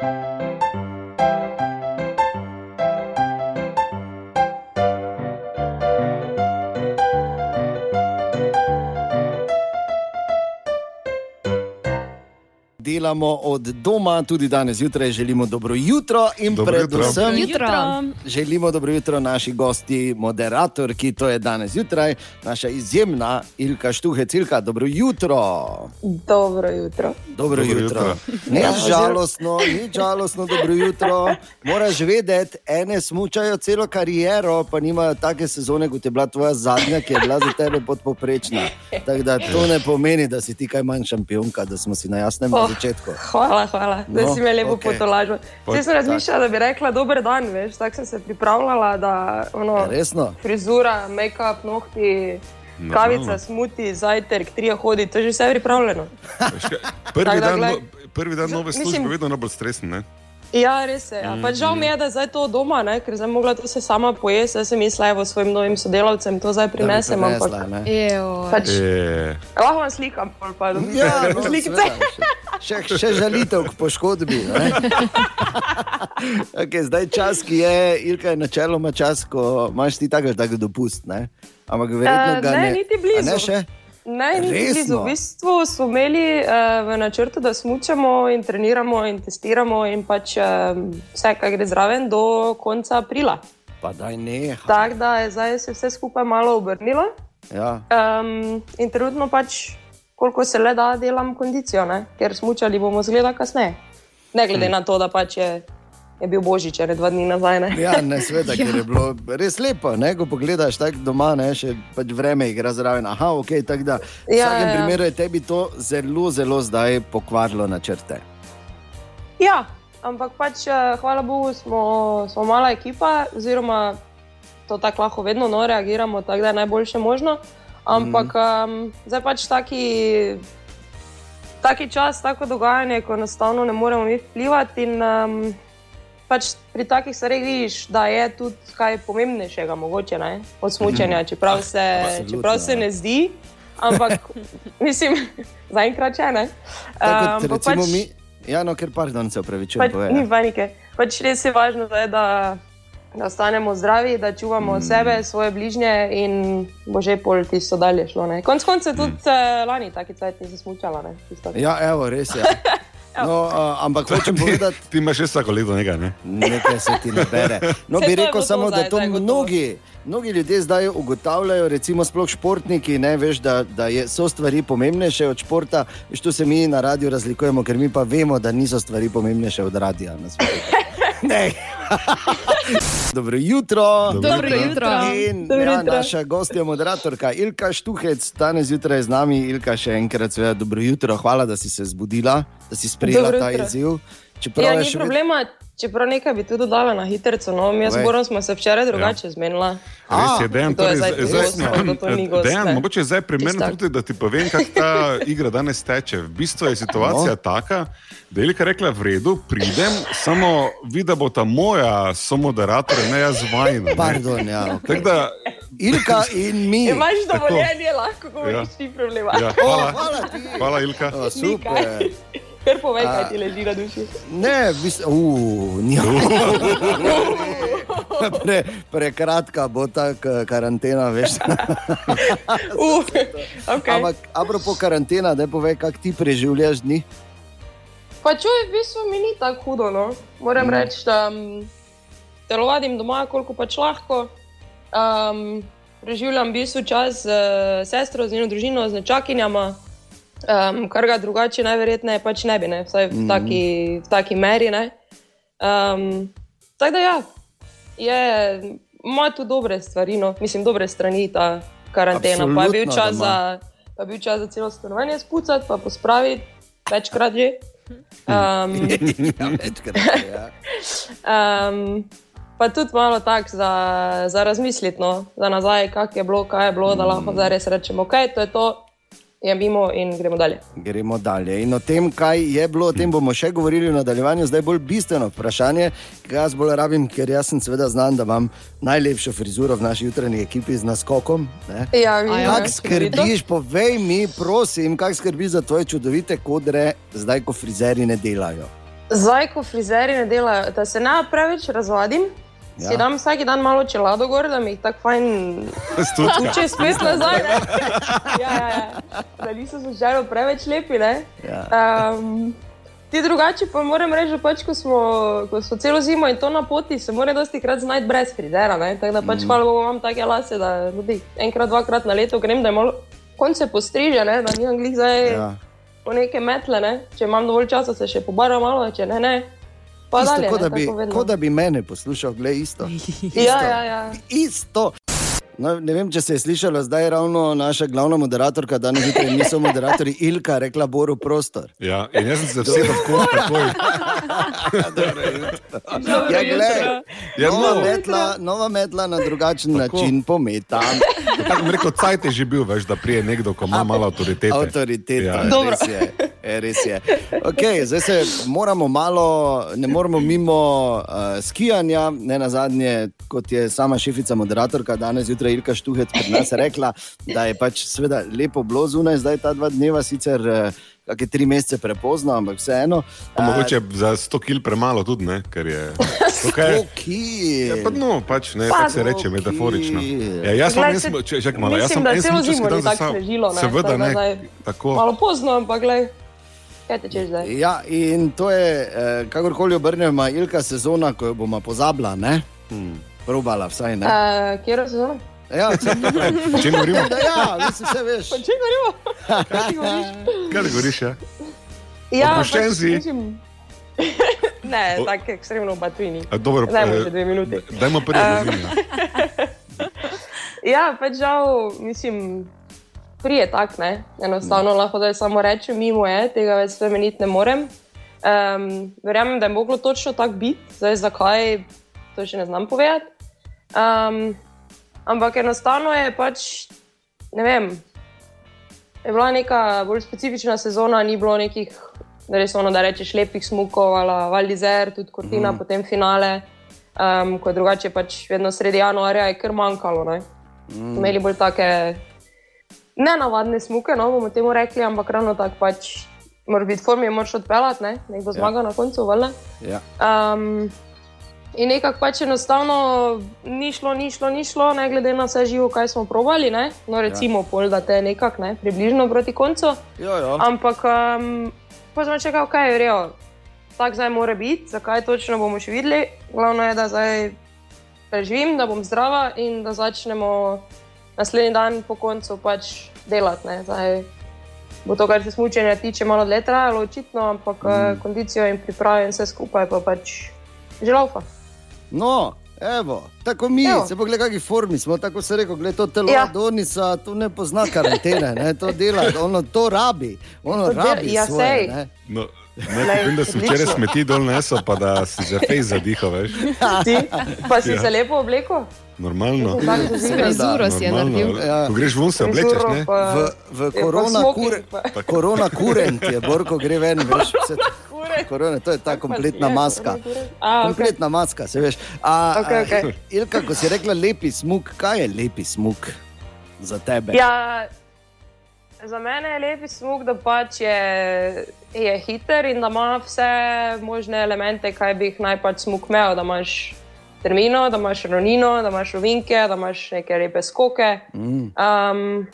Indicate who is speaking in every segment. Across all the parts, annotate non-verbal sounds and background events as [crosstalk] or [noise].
Speaker 1: Thank you. Delamo od doma, tudi danes zjutraj želimo dobro jutro in
Speaker 2: Dobro jutro.
Speaker 1: predvsem
Speaker 3: Jutro.
Speaker 1: želimo dobro jutro naši gosti, moderatorki, to je danes zjutraj, naša izjemna Ilka Štuhec, Ilka, dobro jutro.
Speaker 4: Dobro jutro.
Speaker 1: Dobro,
Speaker 2: Dobro
Speaker 1: jutro.
Speaker 2: jutro.
Speaker 1: Ne
Speaker 4: Ja,
Speaker 1: žalostno, ni žalostno, dobro jutro. Moraš vedeti, ene smučajo celo kariero, pa nimajo take sezone, kot je bila tvoja zadnja, ki je bila za tebe podpoprečna. Tako da to ne pomeni, da si ti kaj manj šampionka, da smo si na jasnem
Speaker 4: Oh.
Speaker 1: na začetku.
Speaker 4: Hvala, hvala. Zdaj
Speaker 1: No,
Speaker 4: si me lepo okay. potolažil. Zdaj sem razmišljala, da bi rekla dober dan, veš, tako sem se pripravljala, da ono,
Speaker 1: Ja, resno?
Speaker 4: frizura, make-up, nohti,
Speaker 2: Normalno.
Speaker 4: kavica, smuti, zajtrk, trije hodi, to je že vse pripravljeno.
Speaker 2: Veš kaj, Prvi
Speaker 4: Tako da,
Speaker 2: dan,
Speaker 4: glej,
Speaker 2: no, prvi dan nove službe je vedno najbolj stresen. Ne?
Speaker 4: Ja, res je. Ja. Pač žal mi je, da je zdaj to doma, ne? ker sem mogla to se sama pojesti. Jaz sem mislila, evo svojim novim sodelavcem to zdaj prinesem. ampak. Pač,
Speaker 2: E,
Speaker 4: lahko vam slikam, pol pa da
Speaker 1: Ja, [laughs] no, seveda, še, še, žalitev k poškodbi. ne? [laughs] okay, zdaj čas, ki je, Ilka je načeloma čas, ko imaš ti tako, tako dopust. Ne? Ampak verjetno
Speaker 4: Eh,
Speaker 1: ga
Speaker 4: ne,
Speaker 1: ne.
Speaker 4: niti blizu.
Speaker 1: A Ne, še? Resno?
Speaker 4: blizu. V bistvu smo imeli uh, v načrtu, da smučamo in treniramo in testiramo in pač um, vse, kar gre zraven, do konca aprila.
Speaker 1: Pa daj ne.
Speaker 4: Tako da je zdaj se vse skupaj malo obrnilo
Speaker 1: Ja.
Speaker 4: um, in trenutno pač, koliko se le da, delam kondicijo, ne? ker smučali bomo zgleda kasneje. Ne glede
Speaker 1: Hm.
Speaker 4: na to, da pač je, je bil božič, ne dva dni nazaj. Ne?
Speaker 1: Ja, ne, sveda, [laughs] ker je bilo res lepo, ne, ko pogledaš tako doma, ne, še pač vreme igra zraven. Aha, ok, tako da v
Speaker 4: Ja,
Speaker 1: vsakem
Speaker 4: ja, ja.
Speaker 1: primeru je tebi to zelo, zelo zdaj pokvarilo načrte.
Speaker 4: Ja, ampak pač, eh, hvala Bogu, smo, smo mala ekipa, oziroma to tako lahko vedno no, reagiramo, tako da je najboljše možno. Ampak mm. um, zdaj pač taki, taki čas, tako dogajanje, ko enostavno ne moremo mi vplivati. In, um, pač pri takih stvareh vidiš, da je tudi kaj pomembnejšega, mogoče ne, od smučanja, čeprav se,
Speaker 1: Absolutno,
Speaker 4: čeprav se
Speaker 1: ja.
Speaker 4: ne zdi. Ampak, [laughs] mislim, [laughs] zaenkrat če ne.
Speaker 1: Tako
Speaker 4: Um,
Speaker 1: kot
Speaker 4: ampak
Speaker 1: recimo mi. Ja, no, ker pardon, se upravičujem.
Speaker 4: Pač,
Speaker 1: povej,
Speaker 4: ni
Speaker 1: ja.
Speaker 4: panike. Pač res je važno, da, je, da, da ostanemo zdravi, da čuvamo mm. sebe, svoje bližnje in bo že pol tisto dalje šlo. Ne. Konec koncev tudi mm. lani taki cajt nisem smučala. Ne, tisto.
Speaker 1: Ja, evo, res je. [laughs] No, uh, ampak hočem povedati,
Speaker 2: ti imaš še vsako leto nekaj. Ne?
Speaker 1: nekaj se ti ne bere. No, bi rekel samo, da to mnogi, mnogi ljudje zdaj ugotavljajo, recimo sploh športniki, ne, veš, da, da je, so stvari pomembnejše od športa. Veš, tu se mi na radiju razlikujemo, ker mi pa vemo, da niso stvari pomembnejše od radia. [laughs] Ne. [laughs] Dobro jutro.
Speaker 2: Dobro
Speaker 3: Dobro jutro.
Speaker 1: In
Speaker 4: Dobro
Speaker 1: ja,
Speaker 4: jutro.
Speaker 1: naša gostja, moderatorka Ilka Štuhec, danes zjutraj z nami. Ilka, še enkrat, seveda, dobro jutro. Hvala, da si se zbudila, da si sprejela
Speaker 4: Dobro
Speaker 1: ta
Speaker 4: jutro.
Speaker 1: izziv. Čeprav
Speaker 4: Ja,
Speaker 1: je
Speaker 4: ni
Speaker 1: še
Speaker 4: problema, čeprav nekaj bi tudi dodala na hitro. No, mi z
Speaker 1: Povej.
Speaker 4: Borom smo se včeraj drugače ja. zmenila.
Speaker 2: Res je, dejan,
Speaker 4: to je
Speaker 2: torej,
Speaker 4: zdaj gost,
Speaker 2: zdaj-
Speaker 4: to ni gost,
Speaker 2: dejan, mogoče je zdaj primerno tudi, da ti povem, kako ta [laughs] igra danes teče. V bistvu je situacija
Speaker 1: No.
Speaker 2: taka, da je Ilka rekla, v redu, pridem, samo vidi, da bo ta moja somoderator, ne jaz vajna.
Speaker 1: Pardon, ja. Okay.
Speaker 2: Tako da,
Speaker 1: Ilka in mi. [laughs]
Speaker 4: Imaš dovoljenje, lahko govoriš,
Speaker 2: Ja.
Speaker 4: ja. ni problema.
Speaker 2: ja, hvala,
Speaker 1: hvala ti.
Speaker 2: hvala Ilka.
Speaker 1: O, super.
Speaker 4: Kar povej, kaj ti leži na duši.
Speaker 1: Ne, bistvu, uh, nja. [laughs] Pre, prekratka bo ta karantena, veš.
Speaker 4: Uh, okay.
Speaker 1: Ampak, apropo karantena, da povej, kako ti preživljaš dni.
Speaker 4: Pa čuj, v bistvu mi ni tako hudo. No. Moram mm. reči, da um, telovadim doma, koliko pač lahko. Um, preživljam v bistvu čas z uh, sestro, z njeno družino, z nečakinjama, um, kar ga drugače najverjetneje pač ne bi, ne? vsaj v, taki, v taki meri. ne. Um, tako da ja, je, ima tu dobre stvari, no. mislim, dobre strani ta karantena. Pa je bil
Speaker 1: Absolutno,
Speaker 4: čas za, pa je bil čas za celo stanovanje spucati, pa pospraviti večkrat že. Um,
Speaker 1: ja, večkrat. Ja. [laughs]
Speaker 4: um, pa tudi malo tako za, za razmisliti, no, za nazaj, kako je bilo, kaj je bilo, da lahko zdaj res rečemo, ok, to je to, je mimo in gremo dalje.
Speaker 1: Gremo dalje. In o tem, kaj je bilo, o tem bomo še govorili v nadaljevanju. Zdaj bolj bistveno vprašanje, ki ga jaz bolj rabim, ker jaz sem seveda znan, da imam najlepšo frizuro v naši jutranji ekipi z naskokom. Ne?
Speaker 4: Ja,
Speaker 3: ja.
Speaker 1: Kako skrbiš, povej mi, prosim, kako skrbiš za tvoje čudovite kodre, zdaj ko frizeri ne delajo?
Speaker 4: Zdaj, ko frizeri ne delajo, da se ne preveč razvadim, ja. si dam vsak dan malo čelado gor, da mi jih tako fajn uče spet nazaj. ne. Ja, ja, ja. Da niso slučajno preveč lepi. ne.
Speaker 1: Ja.
Speaker 4: Um, ti drugače pa moram reči, pač, ko, smo, ko smo celo zimo in to na poti, se mora dosti krat znajti brez frizera. ne. Tako da pač, hvala Bogu, imam take lase, da tudi enkrat, dvakrat na leto grem, da je malo konce postriže, ne, da nimam glih zdaj.
Speaker 1: Ja.
Speaker 4: po neke metle, ne? če imam dovolj časa, se še pobarvam malo, če ne, ne. Pa
Speaker 1: Isto,
Speaker 4: dalje,
Speaker 1: kot,
Speaker 4: ne,
Speaker 1: da bi,
Speaker 4: tako
Speaker 1: kot da bi mene poslušal, gled isto. isto. [laughs]
Speaker 4: Ja, ja, ja.
Speaker 1: Isto. No, ne vem, če se je slišala zdaj ravno naša glavna moderatorka, danes zjutraj niso moderatorji [laughs] Ilka, rekla Boru prostor.
Speaker 2: Ja, in jaz sem se vsedel v koš takoj. [laughs]
Speaker 4: Dobro
Speaker 1: Ja, glej,
Speaker 2: Ja,
Speaker 1: nova,
Speaker 2: no.
Speaker 1: metla, nova metla na drugačen
Speaker 2: Tako.
Speaker 1: način pometa.
Speaker 2: Tako bi rekel, cajt je že bil, veš, da prije nekdo, ko ima malo avtoritete.
Speaker 1: Avtoriteta,
Speaker 2: Ja.
Speaker 4: Dobro.
Speaker 1: E, res je. Okay, zdaj se moramo malo, ne moramo mimo uh, skijanja, ne na zadnje, kot je sama šefica moderatorka danes zjutraj Ilka Štuhec pri nas rekla, da je pač seveda lepo bilo zunaj, zdaj ta dva dneva, sicer uh, kakšne tri mesece prepozno, ampak vseeno.
Speaker 2: Pa Mogoče za 100 kg premalo tudi, ne? ker je. [laughs] tukaj-
Speaker 1: Okej.
Speaker 2: Ja, pa no, pač ne,
Speaker 4: Pa
Speaker 2: tako se reče metaforično. Ja, jaz sem, jaz če, čak, malo, jaz sem, jaz sem
Speaker 4: zimo ni tako snežilo, ne,
Speaker 2: Seveda ne,
Speaker 4: zdaj-
Speaker 2: tako.
Speaker 4: Malo pozno, ampak gledaj, kaj.
Speaker 1: Ja, in to je, eh, kakorkoli obrnemo, Ilka sezona, ko jo bomo pozabila, ne?
Speaker 2: Hmm.
Speaker 1: Probala vsaj ne.
Speaker 4: Uh, Kjer sezono?
Speaker 1: Ja, [laughs]
Speaker 2: čem govorimo?
Speaker 1: da ja, mislim, vse veš.
Speaker 4: Če govorimo? Kaj ti govoriš?
Speaker 2: Kaj govoriš? Ja?
Speaker 4: Ja,
Speaker 2: Odpuščen
Speaker 4: pač,
Speaker 2: si?
Speaker 4: mislim- [laughs] Ne,
Speaker 2: O-
Speaker 4: tako ekstremno v Batvini.
Speaker 2: A, Dobro,
Speaker 4: Dajmo
Speaker 2: eh,
Speaker 4: še dve minuti.
Speaker 2: Dajmo prvi
Speaker 4: Eh. [laughs] Ja, pač žal, mislim, prije tak, ne. Enostavno lahko da samo rečem, mimo je, tega več spremeniti ne morem. Um, verjamem, da je moglo točno tako biti, zdaj zakaj, to še ne znam povedati. Um, ampak enostavno je pač, ne vem, je bila neka bolj specifična sezona, ni bilo nekih, da res ono, da rečeš lepih smukov, ali Valdizer, tudi Cortina, mm. potem finale. Um, ko je drugače pač vedno sredi januarja, je kar manjkalo. Ne? Mm. Imeli bolj take nenavadne smuke, no bomo temu rekli, ampak ravno tako pač. Moraš biti v formi, moraš odpeljati, ne? nekdo zmaga ja. na koncu.
Speaker 1: Ja.
Speaker 4: Um, in nekako pač enostavno ni šlo, ni šlo, ni šlo, ne glede na vse živo, kaj smo probali. Ne? No, recimo, ja. pol, da te nekako ne, približno proti koncu.
Speaker 1: Jo, jo.
Speaker 4: Ampak, um, pa smo čakali, kaj je rejo. Tako zdaj mora biti, zakaj točno bomo še videli. Glavno je, da zdaj preživim, da bom zdrava in da začnemo naslednji dan po koncu pač delati. ne. Zdaj, bo to, kar se smučenja tiče, malo dlje trajalo, očitno, ampak mm. kondicijo in pripravo in vse skupaj pa pač že laufa.
Speaker 1: No, evo, tako mi,
Speaker 4: Evo.
Speaker 1: se poglej, kakšni formi smo, tako se reko, gled to telo
Speaker 4: Ja.
Speaker 1: Adonica, tu ne pozna karantene, ne, to dela, ono to rabi, ono
Speaker 4: To del-
Speaker 1: rabi
Speaker 4: ja,
Speaker 1: svoje,
Speaker 4: sej.
Speaker 1: ne.
Speaker 2: No, ne, vem, da si včeraj smeti dol nesel, pa da si za fejs zadihal, veš.
Speaker 4: Ti pa si
Speaker 2: Ja.
Speaker 4: ja. se lepo oblekel?
Speaker 2: Normalno.
Speaker 3: Frizuro si je naredil.
Speaker 1: Ja.
Speaker 2: Ko greš ven, se oblečeš, ne?
Speaker 1: V, v
Speaker 4: je pa
Speaker 1: korona,
Speaker 4: pa-
Speaker 1: korona kurent je, Borko gre ven, veš, vse,
Speaker 4: Kure.
Speaker 1: korona, to je ta kompletna
Speaker 4: je,
Speaker 1: maska.
Speaker 4: A.
Speaker 1: Kompletna maska, se veš. A,
Speaker 4: Okej, okej.
Speaker 1: a, Ilka, ko si rekla lepi smuk, kaj je lepi smuk za tebe?
Speaker 4: Ja, za mene je lepi smog, da pač je, je hiter in da ima vse možne elemente, kaj bi jih naj pač smog imel. Da imaš termino, da imaš ravnino, da imaš rovinke, da imaš neke lepe skoke.
Speaker 1: Mm.
Speaker 4: Um,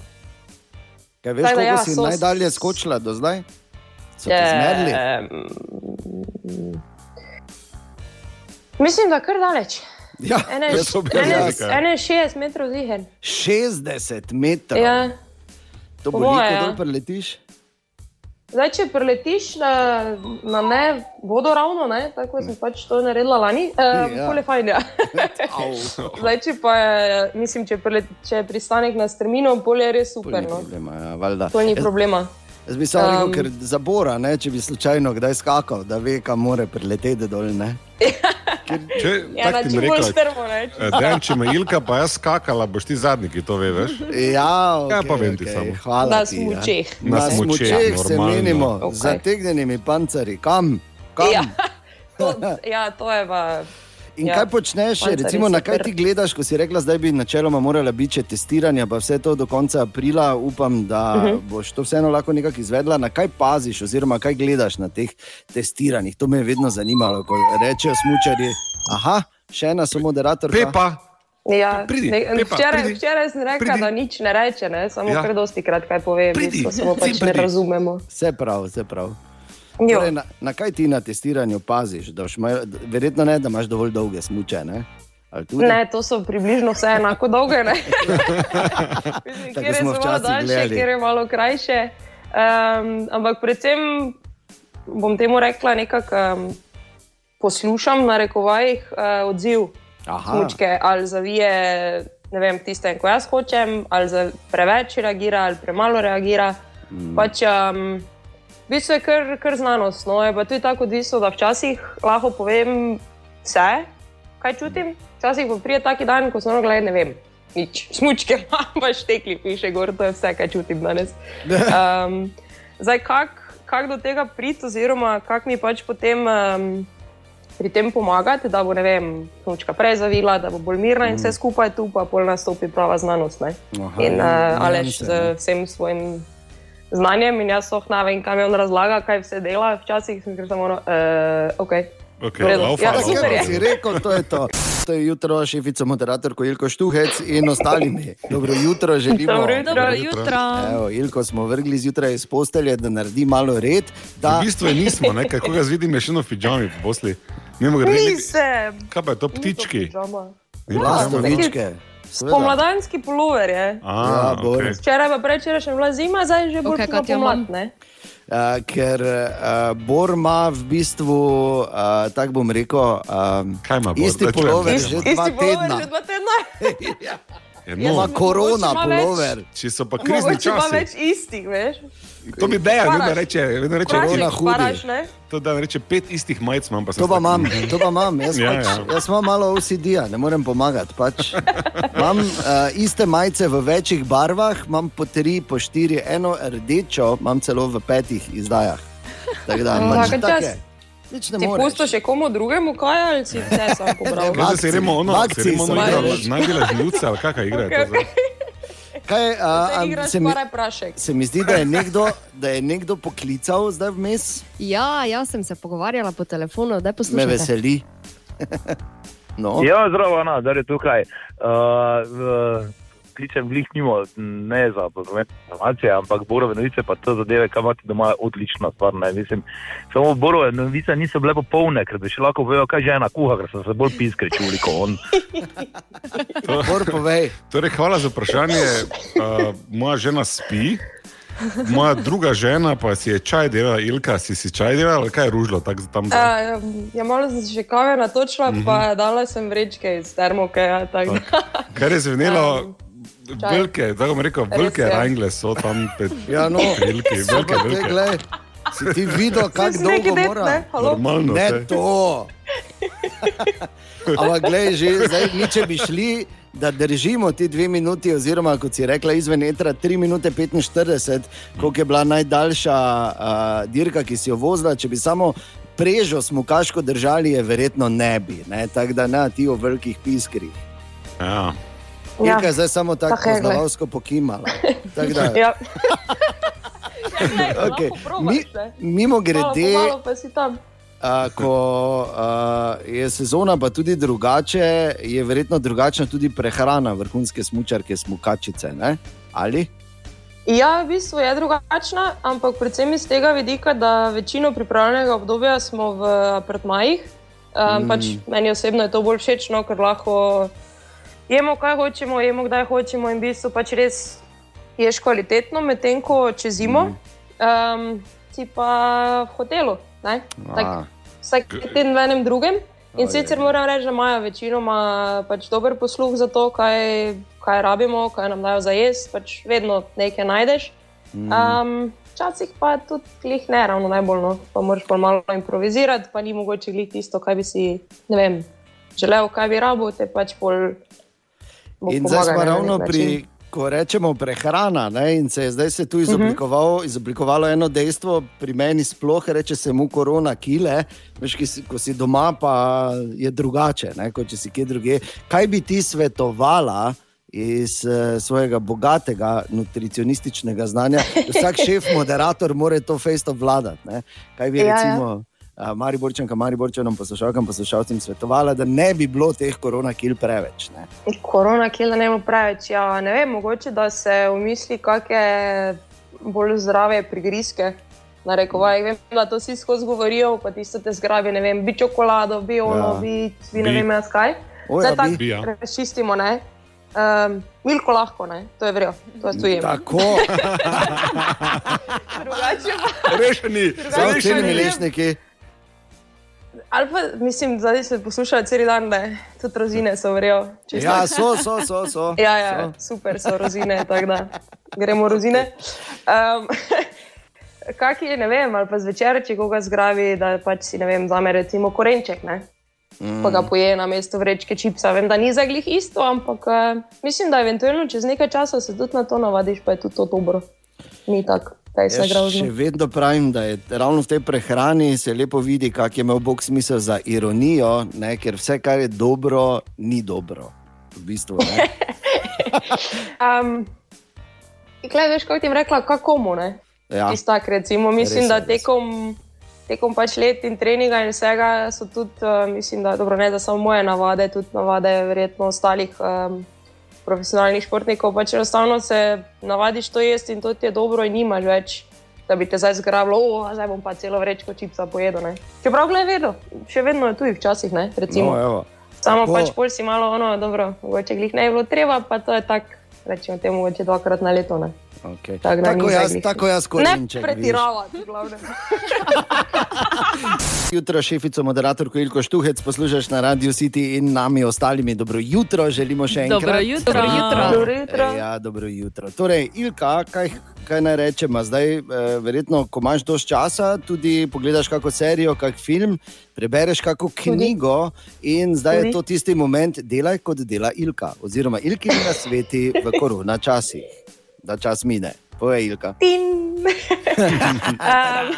Speaker 1: Kaj veš, koliko
Speaker 4: ja,
Speaker 1: si
Speaker 4: so-
Speaker 1: najdalje skočila do zdaj? So te
Speaker 4: je,
Speaker 1: zmerli?
Speaker 4: mm, mislim, da kar daleč.
Speaker 1: Ja,
Speaker 4: Ene, ene, ene 60 metrov ziger.
Speaker 1: 60 metrov.
Speaker 4: Ja.
Speaker 1: To
Speaker 4: moje,
Speaker 1: ko
Speaker 4: ja.
Speaker 1: dol preletiš.
Speaker 4: Zdaj, če preletiš na, na ne vodo ravno, ne, tako sem pač to naredila lani, um,
Speaker 1: Ja.
Speaker 4: ja. fajn. Ja. [laughs] [laughs] Zdaj, če pa je, mislim, če, prelet, če je pristanek na strmino, bolje je res super.
Speaker 1: ni
Speaker 4: No.
Speaker 1: problema, ja, valjda.
Speaker 4: To ni
Speaker 1: Jaz-
Speaker 4: problema.
Speaker 1: Jaz bi samo rekel,
Speaker 4: Um,
Speaker 1: ker zabora, ne, če bi slučajno kdaj skakal, da ve, kam more preleteti dol. Ne. [laughs]
Speaker 2: Če,
Speaker 4: Ja,
Speaker 2: ti
Speaker 4: čim bolj
Speaker 2: rekla,
Speaker 4: strmo. Ne.
Speaker 2: eh, Dejan, če me Ilka pa jaz skakala, boš ti zadnji, ki to ve, veš?
Speaker 1: Ja, okay,
Speaker 2: Ja, pa vem ti
Speaker 1: okay.
Speaker 2: samo.
Speaker 1: Hvala.
Speaker 4: Na
Speaker 1: ti, ja.
Speaker 4: smučeh.
Speaker 2: Na
Speaker 1: Na
Speaker 2: smučeh,
Speaker 1: smučeh se
Speaker 2: normalno.
Speaker 1: menimo, z zategnjenimi pancerji. Kam? Kam?
Speaker 4: Ja. [laughs] To, ja, to je pa.
Speaker 1: In
Speaker 4: Ja.
Speaker 1: kaj počneš,
Speaker 4: Fanta
Speaker 1: recimo, na kaj ti gledaš, ko si rekla, zdaj bi načeloma morala biti še testiranja, pa vse to do konca aprila, upam, da uh
Speaker 4: Mhm.
Speaker 1: -huh. boš to vseeno lahko nekako izvedla. Na kaj paziš, oziroma kaj gledaš na teh testiranjih? To me je vedno zanimalo, ko rečejo smučari. Aha, še ena so moderatorka.
Speaker 2: Pepa,
Speaker 4: Ja,
Speaker 2: Pridi,
Speaker 4: ne,
Speaker 2: Pepa,
Speaker 4: včeraj,
Speaker 2: pridi.
Speaker 4: včeraj sem rekla,
Speaker 2: Pridi.
Speaker 4: da nič ne reče, ne? samo
Speaker 2: Ja.
Speaker 4: ja. kar dosti krat kaj pove, v
Speaker 2: Pridi,
Speaker 4: bistvu, samo pač
Speaker 2: sem
Speaker 4: ne
Speaker 2: pridi.
Speaker 4: razumemo.
Speaker 1: Vse prav, vse prav.
Speaker 4: Jo.
Speaker 1: Torej, na, na kaj ti na testiranju paziš? Imel- verjetno ne, da imaš dovolj dolge smuče. Ne?
Speaker 4: Ne, to so približno vse enako dolge. [laughs] Mislim, Kjer je malo daljše,
Speaker 1: gledali.
Speaker 4: kjer je malo krajše. Um, ampak predvsem bom temu rekla nekako um, poslušam na rekovajih uh, odziv smučke ali zavije. Ne vem, tiste, ko jaz hočem, ali preveč reagira, ali premalo reagira. Mm. Pač, um, v bistvu je kar, kar znanost. No, je pa tudi tako odvisno, da včasih lahko povem vse, kaj čutim. Včasih pa prije taki dan, ko sem ono gledal, ne vem, nič, smučke, [laughs] pa štekli, piše gor, to je vse, kaj čutim danes. [laughs] Um, zdaj, kako kak do tega priti, oziroma kako mi pač potem. Um, Pri tem pomagati, da bo ne vem, smučka prej zavila, da bo bolj mirna in vse skupaj tu, pa pol nastopi prava znanost. Ne?
Speaker 1: Aha,
Speaker 4: In
Speaker 1: ja,
Speaker 4: uh, Aleš
Speaker 1: nianse,
Speaker 4: z
Speaker 1: ne.
Speaker 4: vsem svojim znanjem, in jaz oh ne vem, kam je on razlaga, kaj vse dela. Včasih sem kar samo, uh, ok.
Speaker 2: okay,
Speaker 4: V redu.
Speaker 2: laufa,
Speaker 4: Ja,
Speaker 2: laufa.
Speaker 4: super je.
Speaker 1: Si rekel, to je to. To je jutro šefica moderatorko Ilko Štuhec in ostalimi. Dobro jutro želimo.
Speaker 4: Dobro jutro.
Speaker 3: Dobro
Speaker 2: jutro.
Speaker 3: jutro.
Speaker 1: Evo, Ilko smo vrgli zjutraj iz postelje, da naredi malo red. Da,
Speaker 2: V bistvu je nismo, ne? kako ga vidim, je še eno pidžami v posli. Mimo grede, nek-
Speaker 4: Nisem.
Speaker 2: kaj pa je to ptički?
Speaker 1: Lastovičke. seveda.
Speaker 4: Pomladanski pullover je.
Speaker 2: A,
Speaker 1: Ja,
Speaker 2: okay.
Speaker 1: Boris.
Speaker 4: Včeraj pa prečerajšnja bila zima, zdaj je že bolj okay,
Speaker 3: Katja,
Speaker 4: pomlad.
Speaker 3: imam.
Speaker 4: ne?
Speaker 1: Uh, ker uh, Bor ima v bistvu, uh, tako bom rekel, um,
Speaker 2: Bor?
Speaker 1: isti
Speaker 2: Isti-
Speaker 1: že dva tedna.
Speaker 4: že dva tedna. [laughs] [laughs]
Speaker 2: Je,
Speaker 1: Ima korona polover.
Speaker 2: če so pa krizni
Speaker 4: Mogoče
Speaker 2: časi,
Speaker 4: več istih, veš.
Speaker 2: to bi dejan, vedno reče, vedno reče,
Speaker 1: Korona hudi.
Speaker 4: ne?
Speaker 2: to da reče pet istih majic imam, pa sem
Speaker 1: To pa imam, to pa imam. Jaz, [laughs]
Speaker 2: Ja,
Speaker 1: pač,
Speaker 2: ja.
Speaker 1: ja. jaz imam malo OCD-ja, ne morem pomagati. Pač. [laughs] Imam uh, iste majice v večjih barvah, imam po tri, po štiri, eno rdečo, imam celo v petih izdajah. Tako da,
Speaker 4: No,
Speaker 1: pač take. Nič ne moreš.
Speaker 4: pusto še komu drugemu kaj ali si vse sam [laughs] pobral?
Speaker 2: Veš, da se gremo ono, se gremo ono
Speaker 1: so.
Speaker 2: igra,
Speaker 4: Veš.
Speaker 2: najdela žnivca, ali kakšna igra je to
Speaker 4: Okej,
Speaker 2: zdaj? [laughs]
Speaker 1: Kaj, a, a, se, mi, se mi zdi, da je nekdo, da je nekdo poklical zdaj vmes,
Speaker 3: Ja, jaz sem se pogovarjala po telefonu, da
Speaker 1: me
Speaker 3: poslušate.
Speaker 1: veseli. [laughs] no.
Speaker 5: Ja, zdravo, no, da je tukaj. Uh, kličem glih mimo, ne za informacije, ampak borove novice, pa te zadeve, kam imate doma, odlična stvar. Ne, mislim, samo borove novice niso bile popolne, ker bi še lahko vejo, kaj žena kuha, ker so se bolj piskri čuli kot on. [laughs]
Speaker 1: Bor, povej.
Speaker 2: Torej, hvala za vprašanje. Uh, moja žena spi, moja druga žena pa si je čaj delala, Ilka, si si čaj delala, ali kaj je ružlo tako za tam?
Speaker 4: Uh,
Speaker 2: zdaj?
Speaker 4: ja, malo sem si še kave natočila, mm -hmm. pa dala sem vrečke iz termoke. Ja, tako da.
Speaker 2: Kar je zvenelo,
Speaker 4: čaj. [laughs]
Speaker 2: velike, tako bom rekel, velike rangle so tam pred [laughs]
Speaker 1: Ja, no.
Speaker 2: velike, velike, velike.
Speaker 1: glej, si ti videl, kako dolgo
Speaker 4: det,
Speaker 1: mora?
Speaker 4: ne? Halo?
Speaker 2: Normalno.
Speaker 1: Ne
Speaker 2: saj.
Speaker 1: to. [laughs] Ampak, glej, že zdaj, mi če bi šli, da držimo ti dve minuti, oziroma kot si rekla, izven etra, 3 minute 45, koliko je bila najdaljša uh, dirka, ki si jo vozila. Če bi samo prežo smukaško držali, je verjetno ne bi. Ne? Tako da ne, ti o velikih piskrih.
Speaker 2: Ja.
Speaker 1: Ja. Je zdaj samo tako
Speaker 4: glej.
Speaker 1: poznavalsko pokimala. Tako da,
Speaker 4: Ja. [laughs] Probaš,
Speaker 1: Mi, mimo
Speaker 4: Malo
Speaker 1: grede,
Speaker 4: malo pa si tam.
Speaker 1: A, ko a, je sezona pa tudi drugače, je verjetno drugačna tudi prehrana vrhunske smočarke, smokačice. Ne? Ali?
Speaker 4: Ja, v bistvu je drugačna, ampak predvsem iz tega vidika, da večino pripravljenega obdobja smo v apartmajih. Um, mm. pač meni osebno je to bolj všeč, no, ker lahko jemo, kaj hočemo, jemo, kdaj hočemo in v bistvu pač res ješ kvalitetno, medtem ko čez zimo mm. um, si pa v hotelu. Tak, vsak teden v enem drugem. In sicer moram reči, da imajo večinoma pač dober posluh za to, kaj, kaj rabimo, kaj nam dajo za jesti, pač vedno nekaj najdeš. Um, Včasih pa tudi klih ne ravno najbolj, no. pa moraš pa malo improvizirati, pa ni mogoče glih tisto, kaj bi si ne vem, želel, kaj bi rabo, te pač pol.
Speaker 1: In zdaj smo ravno pri ko rečemo prehrana, ne, in se je zdaj se tu izoblikovalo, izoblikovalo eno dejstvo, pri meni sploh reče se mu korona kile, veš, ki si, ko si doma, pa je drugače, ne, kot če si kje druge. Kaj bi ti svetovala? Iz uh, svojega bogatega nutricionističnega znanja, vsak šef, moderator, mora to fejsto vladati. ne. Kaj bi
Speaker 4: Ja, ja.
Speaker 1: recimo ja, Mariborčanka, Mariborčanom, poslušalkam, poslušalcem svetovala, da ne bi bilo teh koronakil preveč. Ne?
Speaker 4: Korona, ki da ne bo preveč. Ja, ne vem, mogoče da se umisli kakšne bolj zdrave prigrizke. Narekovaj, vem, da to vsi skozi govorijo, pa tisto te zgrabi, ne vem, bi čokolado, bi ono,
Speaker 1: Ja.
Speaker 4: bi, bi ne vem, jaz kaj.
Speaker 1: O, ja,
Speaker 4: Zdaj tako
Speaker 2: ja.
Speaker 4: razčistimo, ne. Um, milko lahko, ne, to je vrjo, to jaz tu jem.
Speaker 1: Tako, [laughs]
Speaker 4: Drugače pa.
Speaker 2: Rešeni,
Speaker 1: samo
Speaker 4: Rešeni. Ali pa mislim, da se poslušajo cel dan, da tudi rozine so vrjo.
Speaker 1: Ja, so, so, so. so. [laughs]
Speaker 4: Ja, ja,
Speaker 1: so.
Speaker 4: super so rozine, tako da gremo rozine. Um, [laughs] Kaki je, ne vem, ali pa zvečer, če koga zgrabi, da pač si, ne vem, zame recimo korenček, ne?
Speaker 1: Mm.
Speaker 4: pa ga poje na mesto vrečke čipsa. Vem, da ni za glih isto, ampak uh, mislim, da eventualno čez nekaj časa se tudi na to navadiš, pa je tudi to dobro. Ni tako,
Speaker 1: Jaz še vedno pravim, da je ravno v tej prehrani se lepo vidi, kak je imel Bog smisel za ironijo, ne? ker vse, kar je dobro, ni dobro. V bistvu?
Speaker 4: Um, [laughs] Klej, veš, ti je rekla, kako mu ne?
Speaker 1: ja.
Speaker 4: Istak, recimo, mislim,
Speaker 1: Res
Speaker 4: da tekom, tekom pač let in treninga in vsega so tudi, uh, mislim, da dobro, ne za samo moje navade, tudi navade verjetno ostalih um, profesionalnih športnikov. Pač enostavno se navadiš to jesti in to ti je dobro in nimaš več. Da bi te zdaj zgrabilo, oh, zdaj bom pa celo vrečko čipsa pojedel. Ne. Čeprav, gledaj, vedno, še vedno je tu včasih, ne, recimo.
Speaker 1: No, evo.
Speaker 4: Samo
Speaker 1: Tako.
Speaker 4: pač pol si malo, ono, dobro, mogoče glih ne bi bilo treba, pa to je tako, rečemo temu, mogoče dvakrat na leto. Ne.
Speaker 1: Okay.
Speaker 4: Tako da
Speaker 1: Tako, jaz, tako jaz
Speaker 4: Ne
Speaker 1: korenček. vidiš.
Speaker 4: pretiravati, glavno. [laughs]
Speaker 1: Jutro, šefico, moderatorko Ilko Štuhec, poslušaš na Radio City in nami ostalimi. Dobro jutro, želimo še enkrat.
Speaker 3: Dobro jutro. Dobro jutro.
Speaker 4: Dobro jutro.
Speaker 1: E, Ja, dobro jutro. Torej, Ilka, kaj, kaj naj rečemo? Zdaj, eh, verjetno, ko imaš dovolj časa, tudi pogledaš kako serijo, kak film, prebereš kako knjigo in zdaj je
Speaker 4: Tudi.
Speaker 1: to tisti moment, delaj kot dela Ilka, oziroma Ilki na sveti v korona časih, da čas mine. Povej, Ilka.
Speaker 4: Tin. um, [laughs]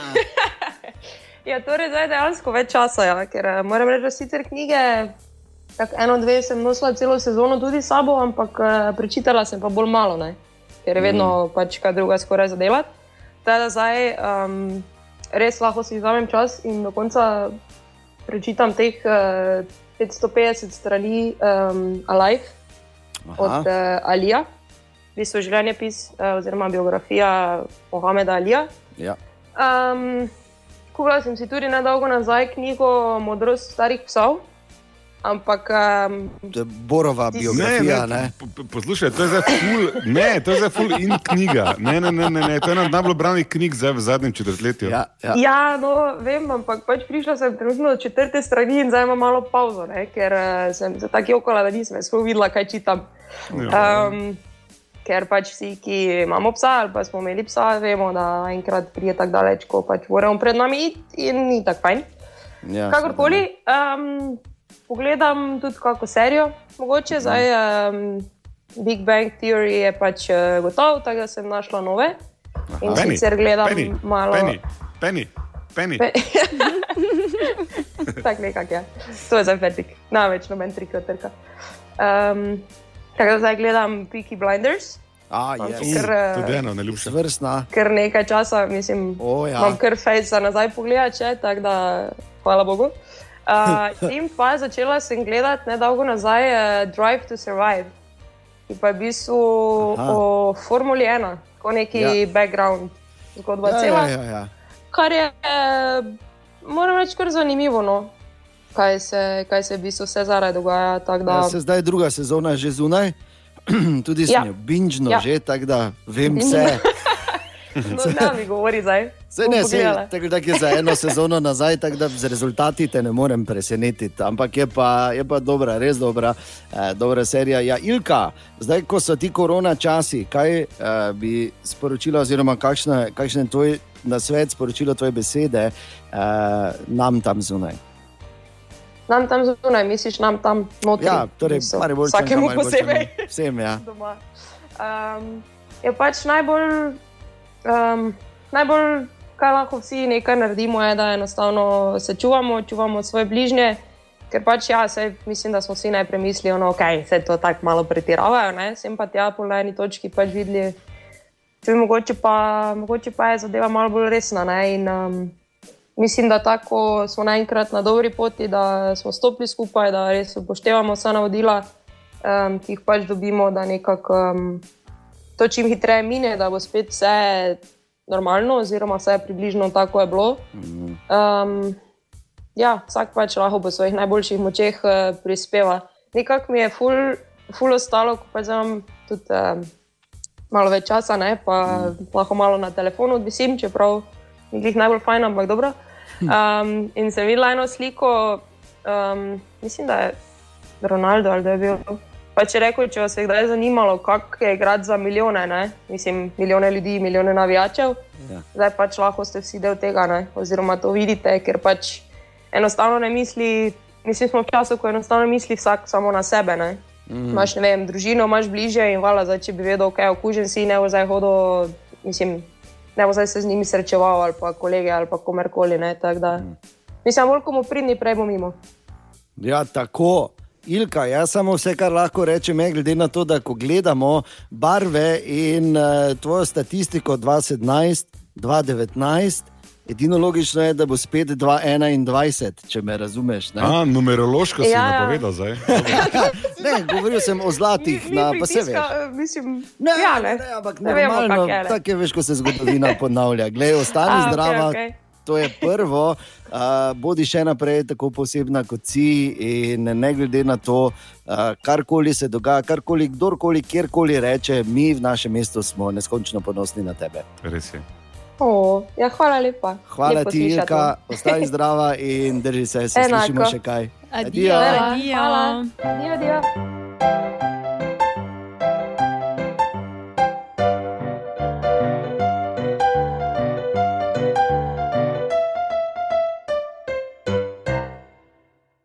Speaker 4: [laughs] ja, torej, zdaj dejansko več časa, ja, ker eh, moram reči, da sicer knjige, tako eno, dve sem nosila celo sezono tudi sabo, ampak uh, prečitala sem pa bolj malo, ne, ker je vedno mm. pač kaj druga skoraj zadelati. Tako da zdaj um, res lahko si vzamem čas in do konca prečitam teh uh, 550 strani um, Alive od uh, Alija, v bistvu življenjepis uh, oziroma biografija Mohameda Alija.
Speaker 1: Ja.
Speaker 4: Um, Kupila sem si tudi nedolgo nazaj knjigo Modrost starih psov, ampak um,
Speaker 1: To je Borova biografija.
Speaker 2: Ne, ne,
Speaker 1: Ne,
Speaker 2: po- po- poslušaj, to je za ful, ne, to je za ful in knjiga. Ne, ne, ne, ne, ne, to je ena od najbolj branih knjig zdaj v zadnjem četrtletju.
Speaker 1: Ja, ja.
Speaker 4: Ja, no, vem, ampak pač prišla sem trenutno do četrte strani in zdaj imam malo pauzo, ne, ker uh, sem se tako jokala, da nisem sploh videla, kaj čitam.
Speaker 2: Ja.
Speaker 4: Um, ker pač vsi, ki imamo psa ali pa smo imeli psa, vemo, da enkrat prije tako daleč, ko pač moramo pred nami iti in ni tako fajn.
Speaker 1: Ja,
Speaker 4: Kakorkoli, um, pogledam tudi kako serijo, mogoče zdaj. Um, Big Bang Theory je pač uh, gotov, tako da sem našla nove. In
Speaker 2: Penny,
Speaker 4: sicer gledam
Speaker 2: Penny,
Speaker 4: malo.
Speaker 2: Penny, Penny, Penny.
Speaker 4: Pe- [laughs] Tako nekako je. To je zdaj fertik, največ noben trik od trka. Um, tako da zdaj gledam Peaky Blinders,
Speaker 1: A,
Speaker 4: si kar, eh,
Speaker 2: Tudi eno, najljubše.
Speaker 1: Vrstna.
Speaker 4: kar nekaj časa, mislim,
Speaker 1: O, ja.
Speaker 4: imam kar fejs za nazaj pogledati, če, tako da hvala Bogu. [laughs] Uh, in pa začela sem gledati nedolgo nazaj uh, Drive to Survive, ki pa je v bistvu
Speaker 1: Aha.
Speaker 4: o Formuli 1, kot neki
Speaker 1: Ja.
Speaker 4: ja. background zgodba
Speaker 1: Ja,
Speaker 4: cela.
Speaker 1: ja, ja, ja.
Speaker 4: kar je, eh, moram reči, kar zanimivo. No? Kaj se, kaj se v bistvu vse zaraj dogaja. Da,
Speaker 1: Ja, se zdaj druga sezona že zunaj, [clears throat] tudi sem
Speaker 4: Ja.
Speaker 1: jo binžno
Speaker 4: Ja.
Speaker 1: že, tako da vem vse. [laughs]
Speaker 4: no, da mi govori zdaj. Bom
Speaker 1: ne,
Speaker 4: pogledala.
Speaker 1: tako da je za eno sezono nazaj, tako da z rezultati te ne morem presenetiti. Ampak je pa, je pa dobra, res dobra, eh, dobra serija. Ja, Ilka, zdaj ko so ti korona časi, kaj eh, bi sporočila, oziroma kakšne, kakšne tvoj na svet sporočilo tvoje besede eh, nam tam zunaj?
Speaker 4: Nam tam zunaj, misliš, nam tam notri.
Speaker 1: Ja, torej,
Speaker 4: Vsakemu posebej.
Speaker 1: Vsem, ja.
Speaker 4: doma. um, je pač najbolj, um, najbolj, kar lahko vsi nekaj naredimo, je, da enostavno se čuvamo, čuvamo svoje bližnje. Ker pač ja, sej, mislim, da smo vsi najprej mislili, da no, okay, se to tako malo pretiravajo, ne? sem pa tja po eni točki pač videli, če mogoče pa, mogoče pa je zadeva malo bolj resna. ne, In, um, mislim, da tako smo naenkrat na dobri poti, da smo stopili skupaj, da res upoštevamo vsa navodila, um, ki jih pač dobimo, da nekako um, to čim hitreje mine, da bo spet vse normalno, oziroma vse približno tako je bilo. Um, ja, vsak pač lahko po svojih najboljših močeh uh, prispeva. Nekako mi je ful, ful ostalo, ko pa imam tudi um, malo več časa, ne, pa mm. lahko malo na telefonu odvisim, čeprav ni jih najbolj fajn, ampak dobro. Um, in sem videla eno sliko, um, mislim, da je Ronaldo ali da je bil. Pa če rekel, če vas je kdaj zanimalo, kako je igrati za milijone, ne? mislim, milijone ljudi, milijone navijačev,
Speaker 1: Ja.
Speaker 4: zdaj pač lahko ste vsi del tega, ne? oziroma to vidite, ker pač enostavno ne misli. Mislim, smo v času, ko enostavno misli vsak samo na sebe. Ne? Mm. Imaš ne vem, družino, imaš bližje in vala, zdaj, če bi vedel, kaj je okužen si, ne bo zdaj hodil, mislim, ne bo zdaj se z njimi srečeval ali pa kolege ali pa komerkoli. Ne? Da, mm. mislim, bolj komu pridni, prej bo mimo.
Speaker 1: Ja, tako. Ilka, jaz samo vse, kar lahko rečem, je, glede na to, da ko gledamo barve in uh, tvojo statistiko 2017, 2019, edino logično je, da bo spet 2021, če me razumeš. Ne,
Speaker 2: A, numerološko si
Speaker 4: Ja,
Speaker 2: ja. napovedal zdaj. [laughs]
Speaker 1: ne govoril sem o zlatih, na, pa se veš.
Speaker 4: mislim,
Speaker 1: Ne,
Speaker 4: ja, ne.
Speaker 1: ne, ampak
Speaker 4: Ne vemo,
Speaker 1: normalno,
Speaker 4: ne.
Speaker 1: tako je, veš, ko se zgodovina [laughs] ponavlja. Glej, ostani
Speaker 4: A,
Speaker 1: zdrava,
Speaker 4: okej.
Speaker 1: to je prvo. Uh, bodi še naprej tako posebna kot si, in ne glede na to, uh, karkoli se dogaja, karkoli, kdorkoli, kjerkoli reče, mi v našem mestu smo neskončno ponosni na tebe.
Speaker 2: Res je.
Speaker 4: O, ja, hvala lepa.
Speaker 1: Hvala
Speaker 4: Lepo
Speaker 1: ti, Ilka, ostani zdrava in drži se, se
Speaker 4: Enako.
Speaker 1: slišimo še kaj.
Speaker 3: Adijo. Adijo.
Speaker 4: Hvala. Adijo, adijo.